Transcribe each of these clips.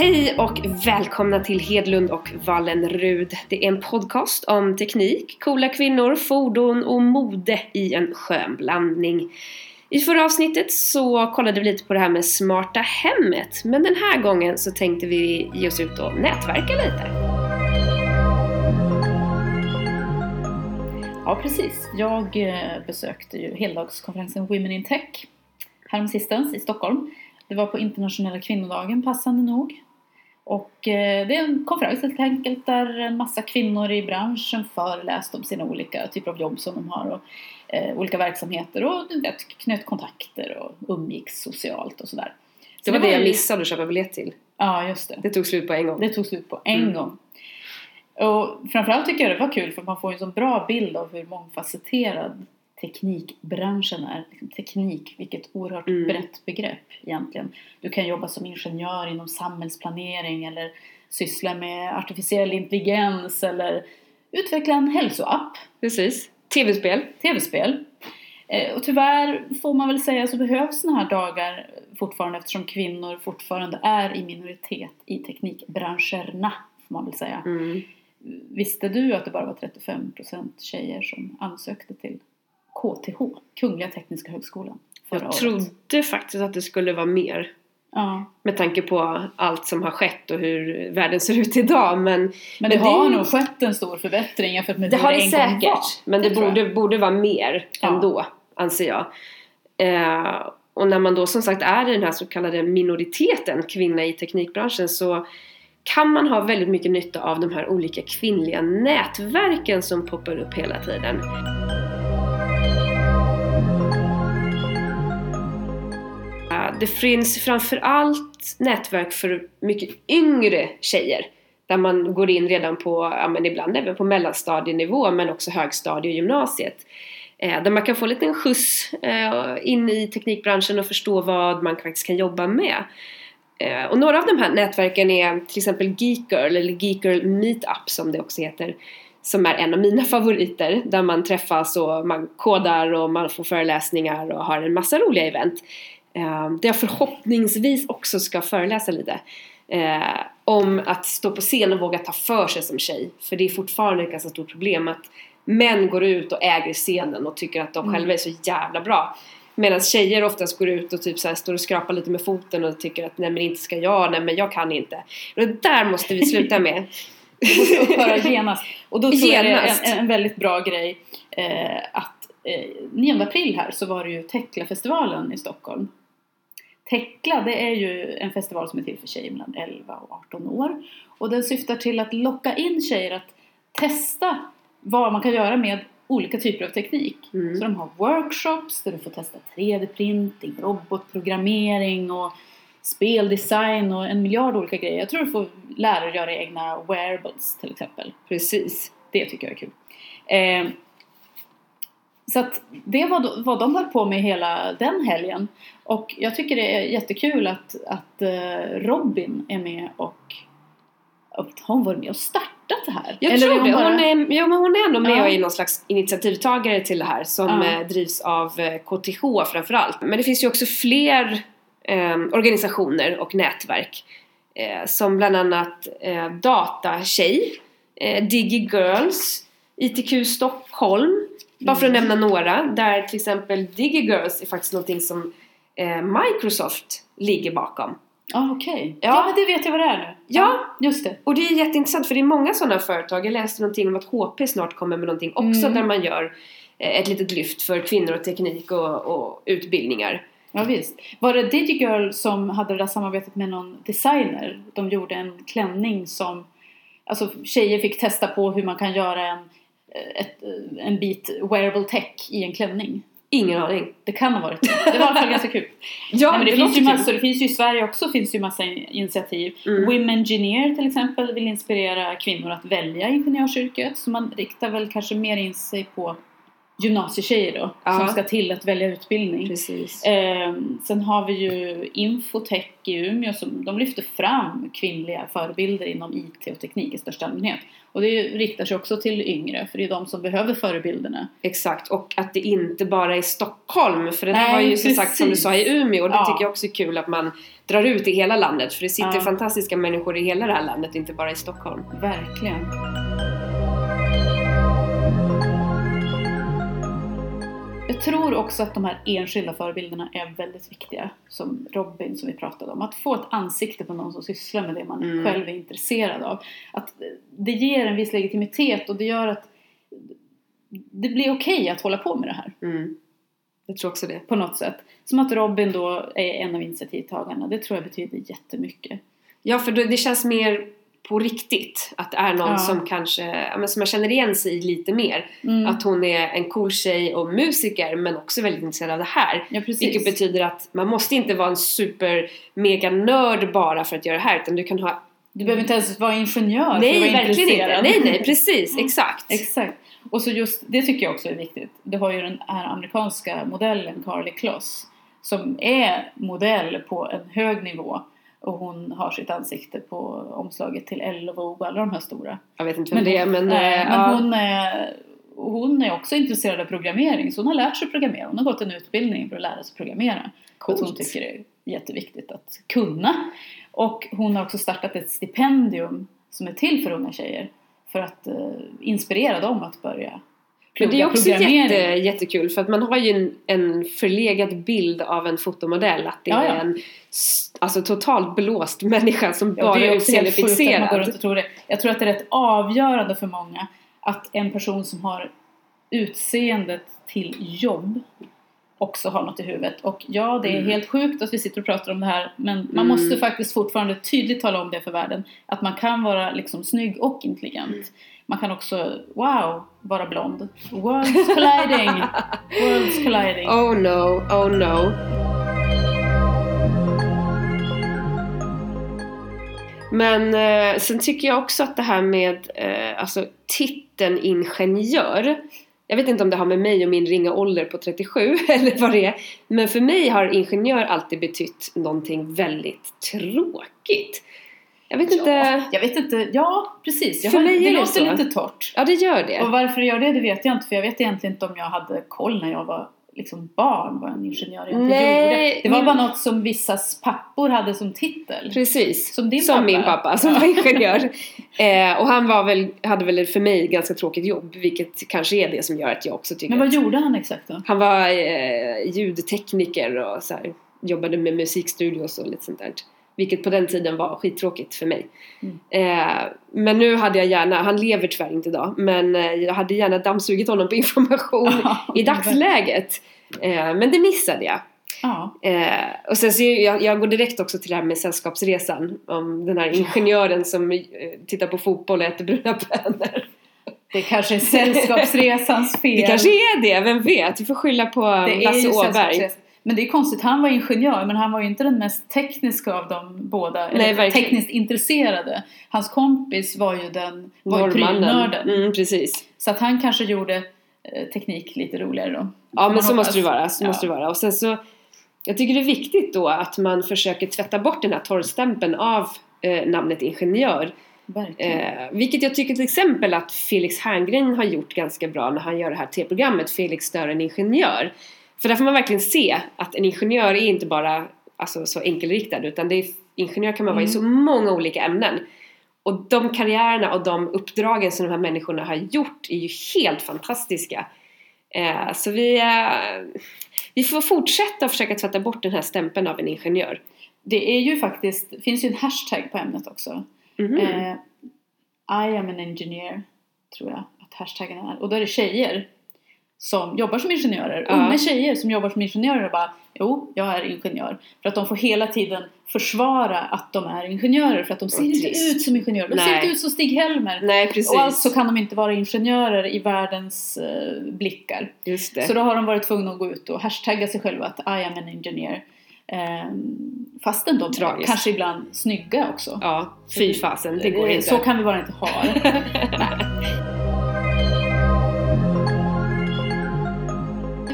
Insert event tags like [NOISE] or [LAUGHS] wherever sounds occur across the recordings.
Hej och välkomna till Hedlund och Wallenrud. Det är en podcast om teknik, coola kvinnor, fordon och mode i en skön blandning. I förra avsnittet så kollade vi lite på det här med smarta hemmet men den här gången så tänkte vi ge oss ut och nätverka lite. Ja, precis. Jag eh, besökte ju heldagskonferensen Women in Tech häromsistens i Stockholm. Det var på internationella kvinnodagen passande nog. Och eh, det är en konferens helt enkelt där en massa kvinnor i branschen föreläste om sina olika typer av jobb som de har och eh, olika verksamheter och du vet, knöt kontakter och umgicks socialt och sådär. Så Det var det jag missade att köpa biljett till. Ja, just det. Det tog slut på en gång. Det tog slut på en Mm. gång. Och framförallt tycker jag det var kul för man får en så bra bild av hur mångfacetterad teknikbranschen är. Liksom teknik, vilket oerhört Mm. brett begrepp egentligen. Du kan jobba som ingenjör inom samhällsplanering eller syssla med artificiell intelligens eller utveckla en hälsoapp, Precis. TV-spel. tv-spel. Eh, Och tyvärr får man väl säga så behövs såna här dagar fortfarande eftersom kvinnor fortfarande är i minoritet i teknikbranscherna, får man väl säga. Mm. Visste du att det bara var 35% tjejer som ansökte till KTH, Kungliga Tekniska Högskolan, förra Jag året? trodde faktiskt att det skulle vara mer. Ja, Med tanke på allt som har skett och hur världen ser ut idag. Men, men, Men det, det- har nog skett en stor förbättring jämfört med det hur har det en gång säkert. var. Men det, jag. borde, borde vara mer Ja. ändå, anser jag. Eh, och när man då som sagt är i den här så kallade minoriteten kvinna i teknikbranschen så kan man ha väldigt mycket nytta av de här olika kvinnliga nätverken som poppar upp hela tiden. Det finns framförallt nätverk för mycket yngre tjejer. Där man går in redan på, ja men ibland även på mellanstadienivå men också högstadie och gymnasiet. Eh, där man kan få en liten skjuts eh, in i teknikbranschen och förstå vad man faktiskt kan jobba med. Eh, och några av de här nätverken är till exempel Geekgirl eller Geekgirl Meetup som det också heter. Som är en av mina favoriter där man träffas och man kodar och man får föreläsningar och har en massa roliga event. Eh, där jag förhoppningsvis också ska föreläsa lite. Eh, om att stå på scen och våga ta för sig som tjej. För det är fortfarande ett ganska stort problem att män går ut och äger scenen och tycker att de Mm. själva är så jävla bra. Medan tjejer oftast går ut och typ så här står och skrapar lite med foten och tycker att nej men inte ska jag, nej men jag kan inte. Och det där måste vi sluta med. [LAUGHS] Det måste upphöra genast. Och då tror jag det är Genast. en, en väldigt bra grej eh, att eh, 9 april här så var det ju Teklafestivalen i Stockholm. Tekla det är ju en festival som är till för tjejer mellan 11 och 18 år. Och den syftar till att locka in tjejer att testa vad man kan göra med olika typer av teknik. Mm. Så de har workshops där du får testa 3D-printing, robotprogrammering och speldesign och en miljard olika grejer. Jag tror du får lära dig göra egna wearables till exempel. Precis. Det tycker jag är kul. Eh, så att det var vad de höll på med hela den helgen. Och jag tycker det är jättekul att, att eh, Robin är med och att hon var med och startat det här. Jag Eller tror hon det. bara- Hon är, ja, men hon är ändå med Ja. och är någon slags initiativtagare till det här som Ja. eh, drivs av eh, KTH framförallt. Men det finns ju också fler eh, organisationer och nätverk eh, som bland annat eh, Datatjej, eh, DigiGirls, ITQ Stockholm, bara för att Mm. nämna några. Där till exempel DigiGirls är faktiskt någonting som eh, Microsoft ligger bakom. Ja, okej. Ja. Ja. men det vet jag vad det är nu. Ja. just det. Och det är jätteintressant för det är många sådana företag. Jag läste någonting om att HP snart kommer med någonting också Mm. där man gör eh, ett litet lyft för kvinnor och teknik och, och utbildningar. Ja, visst. Var det DigiGirl som hade det där samarbetet med någon designer? De gjorde en klänning som Alltså tjejer fick testa på hur man kan göra en, ett, en bit wearable tech i en klänning. Ingen aning. Det kan ha varit det. Det var i alla fall ganska kul. [LAUGHS] Ja, Nej, men det, finns låter ju kul. massor, det finns ju i Sverige också finns ju massa initiativ. Mm. Women Engineer till exempel vill inspirera kvinnor att välja ingenjörsyrket. Så man riktar väl kanske mer in sig på gymnasietjejer då Ja. som ska till att välja utbildning. Eh, sen har vi ju Infotech i Umeå som de lyfter fram kvinnliga förebilder inom IT och teknik i största allmänhet. Och det riktar sig också till yngre för det är de som behöver förebilderna. Exakt, och att det inte bara är Stockholm. För det Nej, var ju som sagt som du sa i Umeå och det Ja. tycker jag också är kul att man drar ut i hela landet. För det sitter Ja. fantastiska människor i hela det här landet, inte bara i Stockholm. Verkligen. Jag tror också att de här enskilda förebilderna är väldigt viktiga. Som Robin som vi pratade om. Att få ett ansikte på någon som sysslar med det man Mm. själv är intresserad av. Att det ger en viss legitimitet och det gör att det blir okej att hålla på med det här. Mm. Jag tror också det. På något sätt. Som att Robin då är en av initiativtagarna. Det tror jag betyder jättemycket. Ja, för det känns mer på riktigt. Att det är någon Ja. som kanske, men som man känner igen sig i lite mer. Mm. Att hon är en cool tjej och musiker men också väldigt intresserad av det här. ja, precis. Vilket betyder att man måste inte vara en super mega nörd bara för att göra det här utan du kan ha Du behöver inte ens vara ingenjör för att Nej, vara verkligen inte. Nej, nej, precis. Exakt. Exakt. Och så just, det tycker jag också är viktigt. Du har ju den här amerikanska modellen Carly Kloss som är modell på en hög nivå och hon har sitt ansikte på omslaget till Elle och alla de här stora. Jag vet inte vem det är men... eh, men ja. hon, är, hon är också intresserad av programmering så hon har lärt sig programmera. Hon har gått en utbildning för att lära sig programmera. Att hon Coolt. tycker det är jätteviktigt att kunna. Och hon har också startat ett stipendium som är till för unga tjejer. För att eh, inspirera dem att börja Men det är också jätte, jättekul för att man har ju en, en förlegad bild av en fotomodell att det Ja, är ja. en s- alltså, totalt blåst människa som Ja, bara är är utseendefixerad. tror det. Jag tror att det är rätt avgörande för många att en person som har utseendet till jobb också har något i huvudet. Och ja, det är Mm. helt sjukt att vi sitter och pratar om det här men man Mm. måste faktiskt fortfarande tydligt tala om det för världen. Att man kan vara liksom snygg och intelligent. Man kan också, wow, vara blond. Worlds colliding! Worlds colliding. Oh no, oh no. Men eh, sen tycker jag också att det här med eh, alltså titeln ingenjör jag vet inte om det har med mig och min ringa ålder på 37 [LAUGHS] eller vad det är. Men för mig har ingenjör alltid betytt någonting väldigt tråkigt. Jag vet inte. Ja, jag vet inte, ja precis. Jag För har, mig det det låter så. lite torrt. Ja, det gör det. Och varför det gör det, det vet jag inte. För jag vet egentligen inte om jag hade koll när jag var liksom barn vad en ingenjör egentligen Nej, gjorde. Det var min- bara något som vissas pappor hade som titel. Precis. Som din som pappa. min pappa som var ingenjör. [LAUGHS] eh, och han var väl, hade väl för mig ganska tråkigt jobb. Vilket kanske är det som gör att jag också tycker Men vad gjorde han exakt då? Han var eh, ljudtekniker och så här, jobbade med musikstudios och lite sånt där. Vilket på den tiden var skittråkigt för mig. Mm. Eh, men nu hade jag gärna, han lever tyvärr inte idag, men eh, jag hade gärna dammsugit honom på [LAUGHS] information i dagsläget. Eh, men det missade jag. Ja. Eh, och sen så jag, jag går direkt också till det här med Sällskapsresan. Om den här ingenjören som eh, tittar på fotboll och äter bruna bönor. Det kanske är Sällskapsresans [LAUGHS] fel. Det kanske är det, vem vet? Vi får skylla på Det Lasse Åberg. Men det är konstigt, han var ingenjör men han var ju inte den mest tekniska av dem båda. Nej, eller verkligen. tekniskt intresserade. Hans kompis var ju den, var ju prylnörden. Mm, precis. Så att han kanske gjorde eh, teknik lite roligare då. Ja men så måste det vara. Så Ja. måste det vara. Och sen så, jag tycker det är viktigt då att man försöker tvätta bort den här torrstämpeln av eh, namnet ingenjör. Eh, vilket jag tycker till exempel att Felix Herngren har gjort ganska bra när han gör det här tv-programmet Felix stör en ingenjör. För där får man verkligen se att en ingenjör är inte bara alltså, så enkelriktad utan det är, ingenjör kan man vara i Mm. så många olika ämnen. Och de karriärerna och de uppdragen som de här människorna har gjort är ju helt fantastiska. Eh, så vi, eh, vi får fortsätta försöka tvätta bort den här stämpeln av en ingenjör. Det är ju faktiskt, det finns ju en hashtag på ämnet också. Mhm. Eh, I am an engineer, tror jag att hashtaggen är. Och då är det tjejer som jobbar som ingenjörer. Ja. Unga tjejer som jobbar som ingenjörer och bara Jo, jag är ingenjör. För att de får hela tiden försvara att de är ingenjörer. För att de ser inte ut som ingenjörer. De ser Nej. inte ut som Stig-Helmer. Nej precis. Och alltså kan de inte vara ingenjörer i världens eh, blickar. Just det. Så då har de varit tvungna att gå ut och hashtagga sig själva att I am an engineer. Ehm, fastän de Tragiskt. kanske ibland snygga också. Ja, fy fasen. Det går Eh, inte. Så kan vi bara inte ha det. [LAUGHS]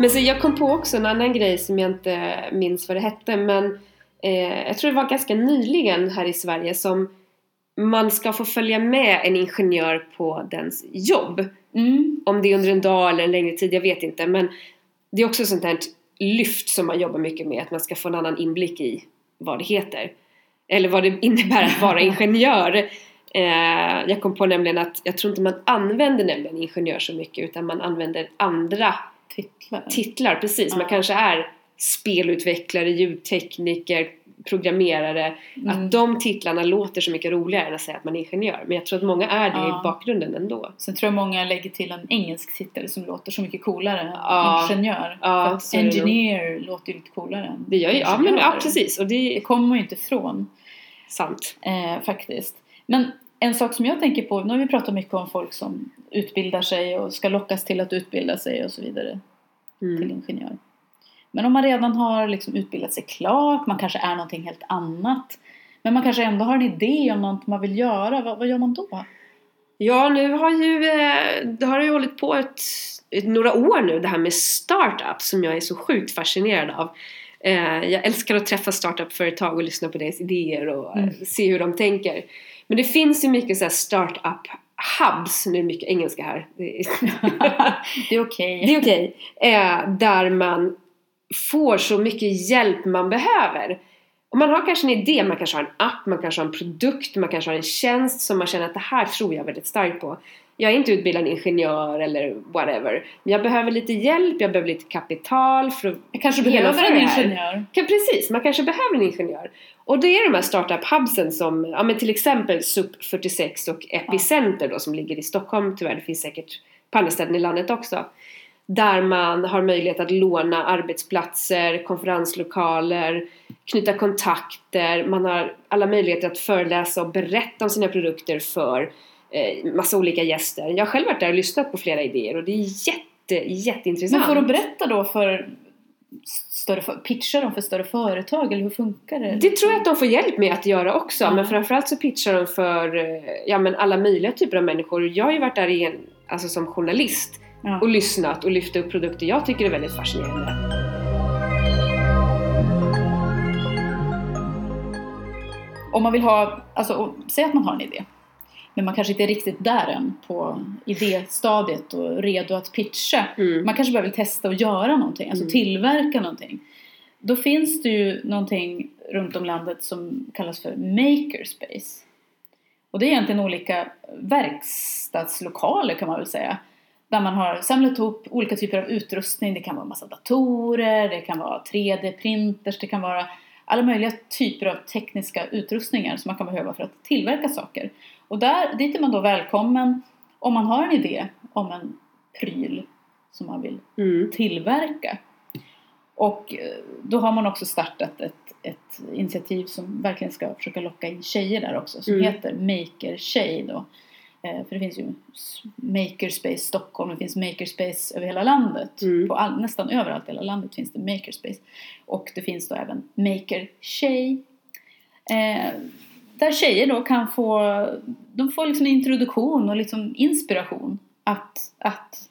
Men så jag kom på också en annan grej som jag inte minns vad det hette men eh, jag tror det var ganska nyligen här i Sverige som man ska få följa med en ingenjör på dens jobb. Mm. Om det är under en dag eller en längre tid, jag vet inte. Men det är också sånt här lyft som man jobbar mycket med, att man ska få en annan inblick i vad det heter. Eller vad det innebär att vara [LAUGHS] ingenjör. Eh, jag kom på nämligen att jag tror inte man använder nämligen ingenjör så mycket utan man använder andra Titlar. titlar, precis. Man Ja. kanske är spelutvecklare, ljudtekniker, programmerare. Mm. Att de titlarna låter så mycket roligare än att säga att man är ingenjör. Men jag tror att många är det Ja. i bakgrunden ändå. Sen tror jag många lägger till en engelsk titel som låter så mycket coolare Ja. ingenjör. Ja, För att det nog. engineer låter ju lite coolare än Det gör ju, ja, men, ja precis. Och det Det kommer man ju inte ifrån. sant. Eh, faktiskt. Men en sak som jag tänker på, nu har vi pratat mycket om folk som utbildar sig och ska lockas till att utbilda sig och så vidare till Mm. ingenjör. Men om man redan har liksom utbildat sig klart, man kanske är någonting helt annat. Men man kanske ändå har en idé om något man vill göra, vad, vad gör man då? Ja, nu har ju, eh, det har ju hållit på ett, ett, några år nu det här med startup som jag är så sjukt fascinerad av. Eh, jag älskar att träffa startup-företag och lyssna på deras idéer och Mm. se hur de tänker. Men det finns ju mycket så här startup hubs, nu är det mycket engelska här. Det är, [LAUGHS] det är okej. det är okej. Eh, där man får så mycket hjälp man behöver. Och man har kanske en idé, man kanske har en app, man kanske har en produkt, man kanske har en tjänst som man känner att det här tror jag väldigt starkt på. Jag är inte utbildad ingenjör eller whatever. Men jag behöver lite hjälp, jag behöver lite kapital för att Jag kanske behöver en ingenjör. Kan, precis, man kanske behöver en ingenjör. Och det är de här startup-hubsen som, ja men till exempel SUP46 och Epicenter då som ligger i Stockholm tyvärr, det finns säkert på andra ställen i landet också. Där man har möjlighet att låna arbetsplatser, konferenslokaler, knyta kontakter, man har alla möjligheter att föreläsa och berätta om sina produkter för eh, massa olika gäster. Jag har själv varit där och lyssnat på flera idéer och det är jätte, jätteintressant. Men får de berätta då för större, för- pitcha dem för större företag eller hur funkar det? Det tror jag att de får hjälp med att göra också. Ja. Men framförallt så pitchar de för eh, ja, men alla möjliga typer av människor. Jag har ju varit där i en, alltså som journalist. Och lyssnat och lyft upp produkter jag tycker är väldigt fascinerande. Om man vill ha, alltså säg att man har en idé. Men man kanske inte är riktigt där än på idéstadiet och redo att pitcha. Mm. Man kanske bara vill testa och göra någonting, alltså Mm. tillverka någonting. Då finns det ju någonting runt om landet som kallas för makerspace. Och det är egentligen olika verkstadslokaler kan man väl säga. Där man har samlat ihop olika typer av utrustning. Det kan vara massa datorer, det kan vara 3D-printers, det kan vara alla möjliga typer av tekniska utrustningar som man kan behöva för att tillverka saker. Och där, dit är man då välkommen om man har en idé om en pryl som man vill Mm. tillverka. Och eh, då har man också startat ett, ett initiativ som verkligen ska försöka locka in tjejer där också som Mm. heter Maker Tjej då. Eh, För det finns ju Makerspace Stockholm, det finns Makerspace över hela landet. Mm. På all, nästan överallt i hela landet finns det Makerspace. Och det finns då även Maker Tjej. Eh, där tjejer då kan få, de får liksom en introduktion och liksom inspiration att, att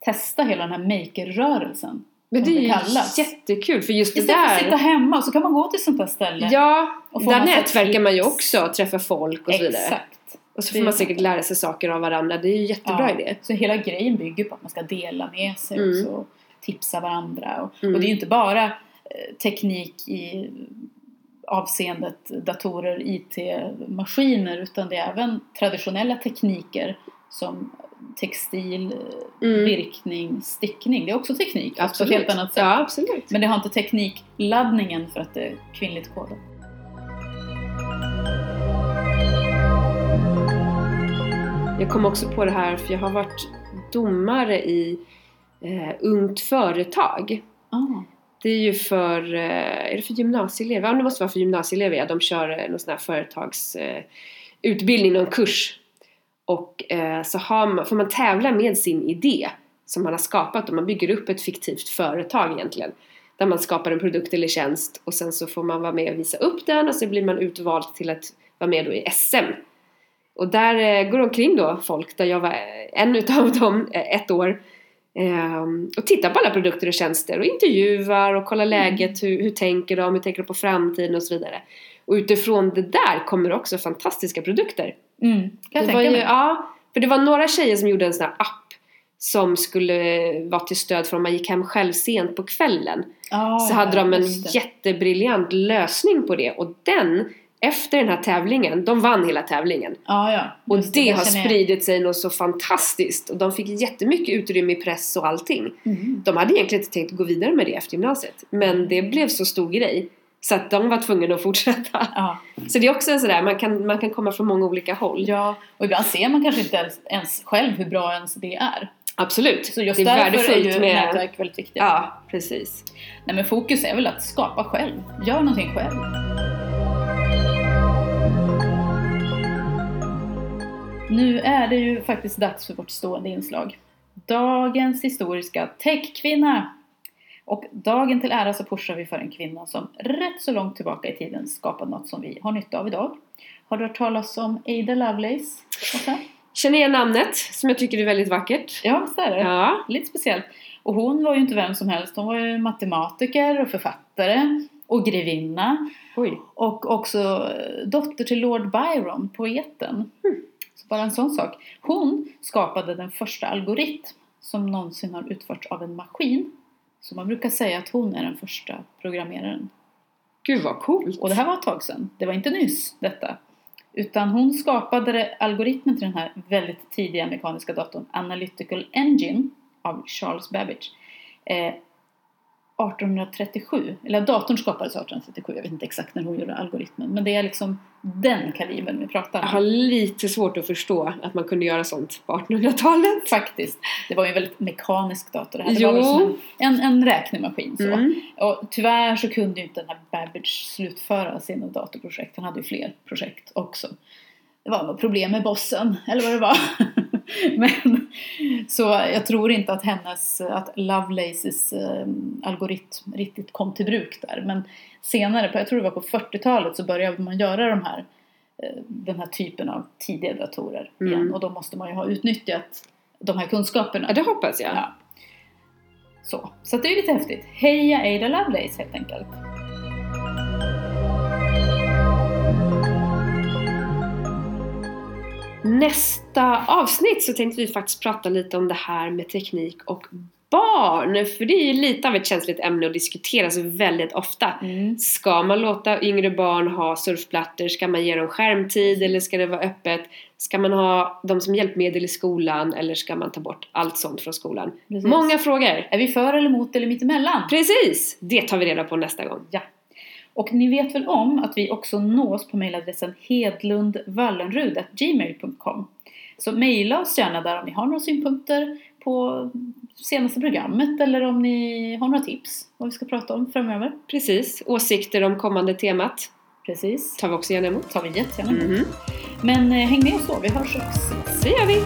testa hela den här maker-rörelsen. Men det är ju kallas. jättekul för just det Istället för att sitta där. hemma och så kan man gå till sånt där ställe. Ja, Och där nätverkar man ju tips. också, träffa folk och så vidare. Exakt. Och så får man säkert lära sig saker av varandra. Det är ju jättebra Ja. idé. Så hela grejen bygger på att man ska dela med sig Mm. och tipsa varandra. Och, Mm. och det är ju inte bara eh, teknik i avseendet datorer, IT-maskiner utan det är även traditionella tekniker som textil, eh, Mm. virkning, stickning. Det är också teknik fast på ett helt annat sätt. Ja, absolut. Men det har inte teknikladdningen för att det är kvinnligt kodat. Jag kom också på det här för jag har varit domare i eh, Ungt Företag. Ah. Det är ju för, eh, är det för gymnasieelever? Ja, det måste vara för gymnasieelever. Ja. De kör eh, någon sån här företagsutbildning, eh, någon kurs. Och eh, så man, får man tävla med sin idé som man har skapat och man bygger upp ett fiktivt företag egentligen. Där man skapar en produkt eller tjänst och sen så får man vara med och visa upp den och så blir man utvald till att vara med då i SM. Och där eh, går omkring då folk, där jag var en utav dem eh, ett år Ehm, och tittar på alla produkter och tjänster och intervjuar och kollar läget, hur, hur tänker de, hur tänker de på framtiden och så vidare. Och utifrån det där kommer också fantastiska produkter. Mm. Kan det var ju, ja, för det var några tjejer som gjorde en sån här app som skulle vara till stöd för om man gick hem själv sent på kvällen. Ja, så ja, hade de en jättebriljant lösning på det och den, efter den här tävlingen, de vann hela tävlingen. Ja, ja. Och det där har spridit sig något så fantastiskt och de fick jättemycket utrymme i press och allting. Mm. De hade egentligen inte tänkt gå vidare med det efter gymnasiet men det blev så stor grej så att de var tvungna att fortsätta. Ja. Så det är också en sådär, man kan, man kan komma från många olika håll. ja, och ibland ser man kanske inte ens, ens själv hur bra ens det är. Absolut. Så just det är därför är ju värdefullt med... nätverk väldigt viktigt. Ja, precis. Nej men fokus är väl att skapa själv. Gör någonting själv. Nu är det ju faktiskt dags för vårt stående inslag. Dagens historiska techkvinna. Och dagen till ära så pushar vi för en kvinna som rätt så långt tillbaka i tiden skapat något som vi har nytta av idag. Har du hört talas om Ada Lovelace? Åsa? Känner igen namnet som jag tycker är väldigt vackert. Ja, så är det. Ja. Lite speciellt. Och hon var ju inte vem som helst. Hon var ju matematiker och författare och grevinna. Oj. Och också dotter till Lord Byron, poeten. Så bara en sån sak. Hon skapade den första algoritm som någonsin har utförts av en maskin. Så man brukar säga att hon är den första programmeraren. Gud vad coolt. Och det här var ett tag sedan. Det var inte nyss detta. Utan hon skapade algoritmen till den här väldigt tidiga mekaniska datorn Analytical Engine av Charles Babbage. Eh, 1837, eller datorn skapades 1837, jag vet inte exakt när hon gjorde algoritmen. Men det är liksom den kalibern vi pratar Jag om. har lite svårt att förstå att man kunde göra sånt på 1800-talet. Faktiskt. Det var ju en väldigt mekanisk dator det här. Det Jo. var väl som en, en, en räknemaskin så. Mm. Och tyvärr så kunde ju inte den här Babbage slutföra sina datorprojekt. Han hade ju fler projekt också. Det var något problem med bossen, eller vad det var. [LAUGHS] [LAUGHS] Men, så jag tror inte att hennes, att Lovelaces eh, algoritm riktigt kom till bruk där. Men senare, på, jag tror det var på 40-talet, så började man göra de här, eh, den här typen av tidiga datorer igen. Mm. Och då måste man ju ha utnyttjat de här kunskaperna. Ja, det hoppas jag. Ja. Så, så det är lite häftigt. Heja Ada Lovelace helt enkelt. Nästa avsnitt så tänkte vi faktiskt prata lite om det här med teknik och barn. För det är ju lite av ett känsligt ämne och diskuteras väldigt ofta. Ska man låta yngre barn ha surfplattor? Ska man ge dem skärmtid eller ska det vara öppet? Ska man ha dem som hjälpmedel i skolan eller ska man ta bort allt sånt från skolan? Precis. Många frågor! Är vi för eller emot eller mittemellan? Precis! Det tar vi reda på nästa gång. Ja. Och ni vet väl om att vi också nås på mejladressen hedlundvallenrud.gmail.com Så mejla oss gärna där om ni har några synpunkter på senaste programmet eller om ni har några tips vad vi ska prata om framöver. Precis. Åsikter om kommande temat Precis. tar vi också gärna emot. tar vi jättegärna emot. Mhm. Men eh, häng med oss då, vi hörs och ses. Så gör vi!